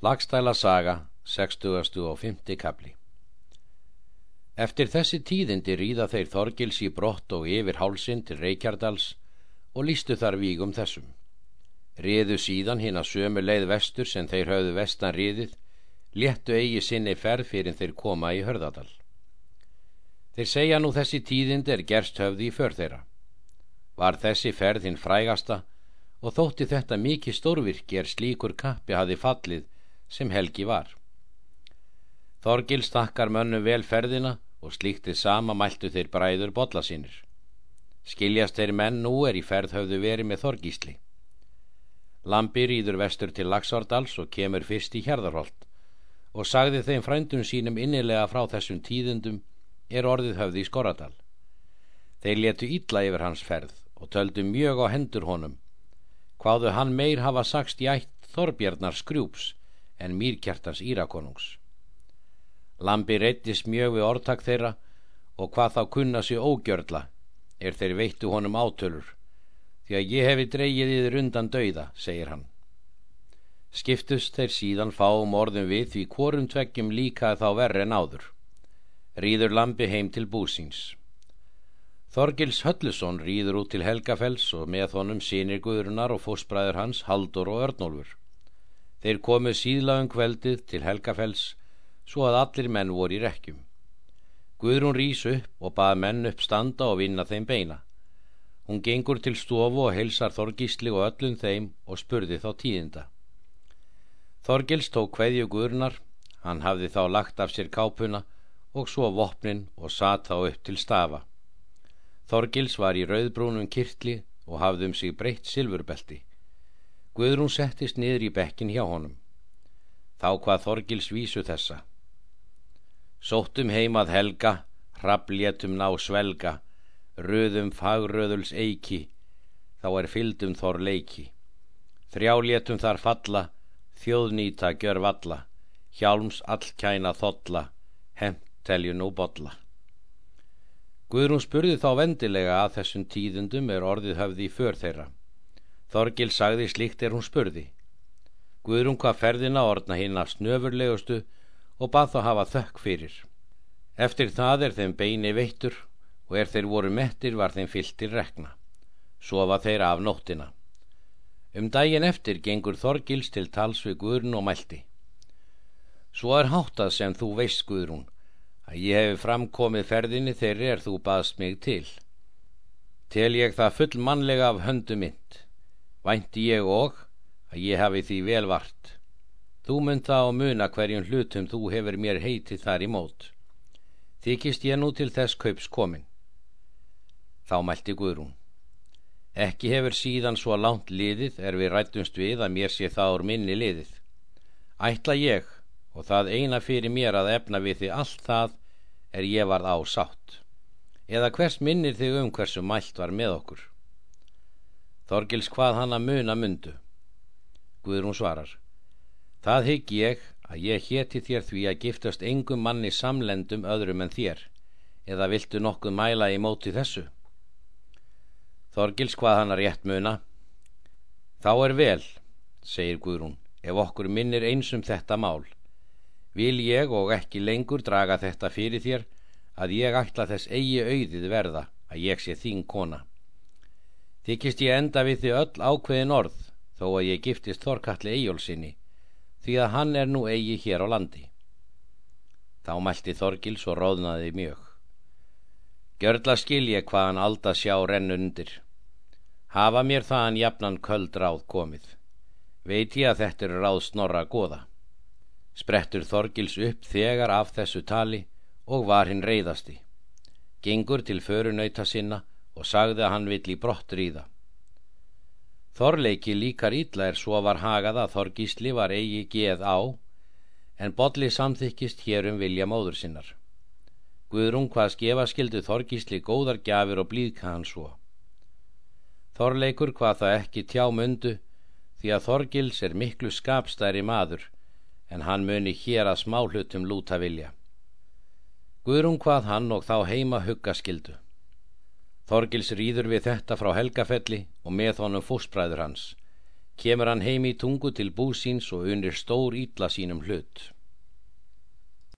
Lagstæla saga, 60. og 50. kapli Eftir þessi tíðindi ríða þeir Þorgils í brott og yfir hálsin til Reykjardals og lístu þar vígum þessum. Riðu síðan hinn að sömu leið vestur sem þeir höfðu vestan riðið, léttu eigi sinni ferð fyrir þeir koma í hörðadal. Þeir segja nú þessi tíðindi er gerst höfði í för þeirra. Var þessi ferðin frægasta og þótti þetta mikið stórvirki er slíkur kappi hafi fallið sem Helgi var. Þorgil stakkar mönnu vel ferðina og slíktið sama mæltu þeir bræður botla sínir. Skiljast þeir menn nú er í ferð höfðu verið með Þorgísli. Lambi rýður vestur til Lagsvardals og kemur fyrst í Hjarðarholt og sagði þeim frændum sínum innilega frá þessum tíðundum er orðið höfði í Skoradal. Þeir letu ítla yfir hans ferð og töldu mjög á hendur honum, hvaðu hann meir hafa sagst í ætt Þorbjarnar skrjúps en mýrkjartans írakonungs. Lambi reyttist mjög við orðtak þeirra og hvað þá kunna sér ógjörla er þeir veittu honum átölur því að ég hefi dreyið yfir undan dauða, segir hann. Skiptust þeir síðan fáum orðum við því hvorum tveggjum líka þá verri en áður. Rýður Lambi heim til búsins. Þorgils Höllusson rýður út til Helgafells og með honum sínir Guðrunar og fósbræður hans Haldur og Örnólfur. Þeir komu síðlaðum kveldið til Helgafells svo að allir menn voru í rekkjum. Guðrún rýs upp og bað menn upp standa og vinna þeim beina. Hún gengur til stofu og heilsar Þorgísli og öllum þeim og spurði þá tíðinda. Þorgils tók kveðju Guðrunar, hann hafði þá lagt af sér kápuna og svo vopnin og satt þá upp til stafa. Þorgils var í rauðbrúnum kirtli og hafði um sig breytt silfurbelti. Guðrún settist niður í bekkin hjá honum. Þá hvað Þorgils vísu þessa. Sóttum heimað helga, hrablétum ná svelga, röðum fagröðuls eiki, þá er fyldum þor leiki. Þrjálétum þar falla, þjóðnýta gjör valla, hjálms allkæna þotla, hemmt telju nú botla. Guðrún spurði þá vendilega að þessum tíðundum er orðið höfði í för þeirra. Þorgil sagði slíkt er hún spurði. Guðrún hvað ferðina orðna hinn að snöfurlegustu og bað þá hafa þökk fyrir. Eftir það er þeim beini veittur og er þeir voru mettir var þeim fylltir rekna. Sofa þeir af nóttina. Um daginn eftir gengur Þorgils til tals við Guðrún og mælti. Svo er háttað sem þú veist Guðrún, að ég hef framkomið ferðinni þeirri er þú baðst mig til. Tel ég það full mannlega af höndu mynd vænti ég og að ég hafi því vel vart. Þú mynd það á muna hverjum hlutum þú hefur mér heitið þar í mót. Þykist ég nú til þess kaups komin. Þá mælti Guðrún. Ekki hefur síðan svo langt liðið er við rættumst við að mér sé það úr minni liðið. Ætla ég, og það eina fyrir mér að efna við því allt það er ég varð á sátt. Eða hvers minnir þig um hversu mælt var með okkur? Þorgils hvað hann að muna mundu. Guðrún svarar. Það hygg ég að ég hétti þér því að giftast engum manni samlendum öðrum en þér, eða viltu nokkuð mæla í móti þessu? Þorgils hvað hann að rétt muna. Þá er vel, segir Guðrún, ef okkur minnir einsum þetta mál. Vil ég og ekki lengur draga þetta fyrir þér að ég ætla þess eigi auðið verða að ég sé þín kona. Þykist ég enda við því öll ákveðin orð þó að ég giftist Þorkalli Eyjólfsinni því að hann er nú eigi hér á landi. Þá mælti Þorgils og róðnaði mjög. Gjörla skilje hvaðan alda sjá renn undir. Hafa mér þaðan jafnan köld ráð komið. Veit ég að þetta eru ráð snorra goða. Sprettur Þorgils upp þegar af þessu tali og var hinn reyðasti. Gengur til förunauta sinna og sagði að hann vill í brott ríða. Þorleiki líkar ítla er svo var hagað að Þorgísli var eigi geð á, en Bodli samþykist hér um vilja móður sinnar. Guðrún hvað skefa skildu Þorgísli góðar gjafir og blíðka hann svo. Þorleikur hvað það ekki tjá mundu, því að Þorgils er miklu skapstæri maður, en hann muni hér að smáhlutum lúta vilja. Guðrún hvað hann og þá heima hugga skildu. Þorgils rýður við þetta frá Helgafelli og með honum fósbræður hans. kemur hann heim í tungu til búsins og unir stór ítla sínum hlut.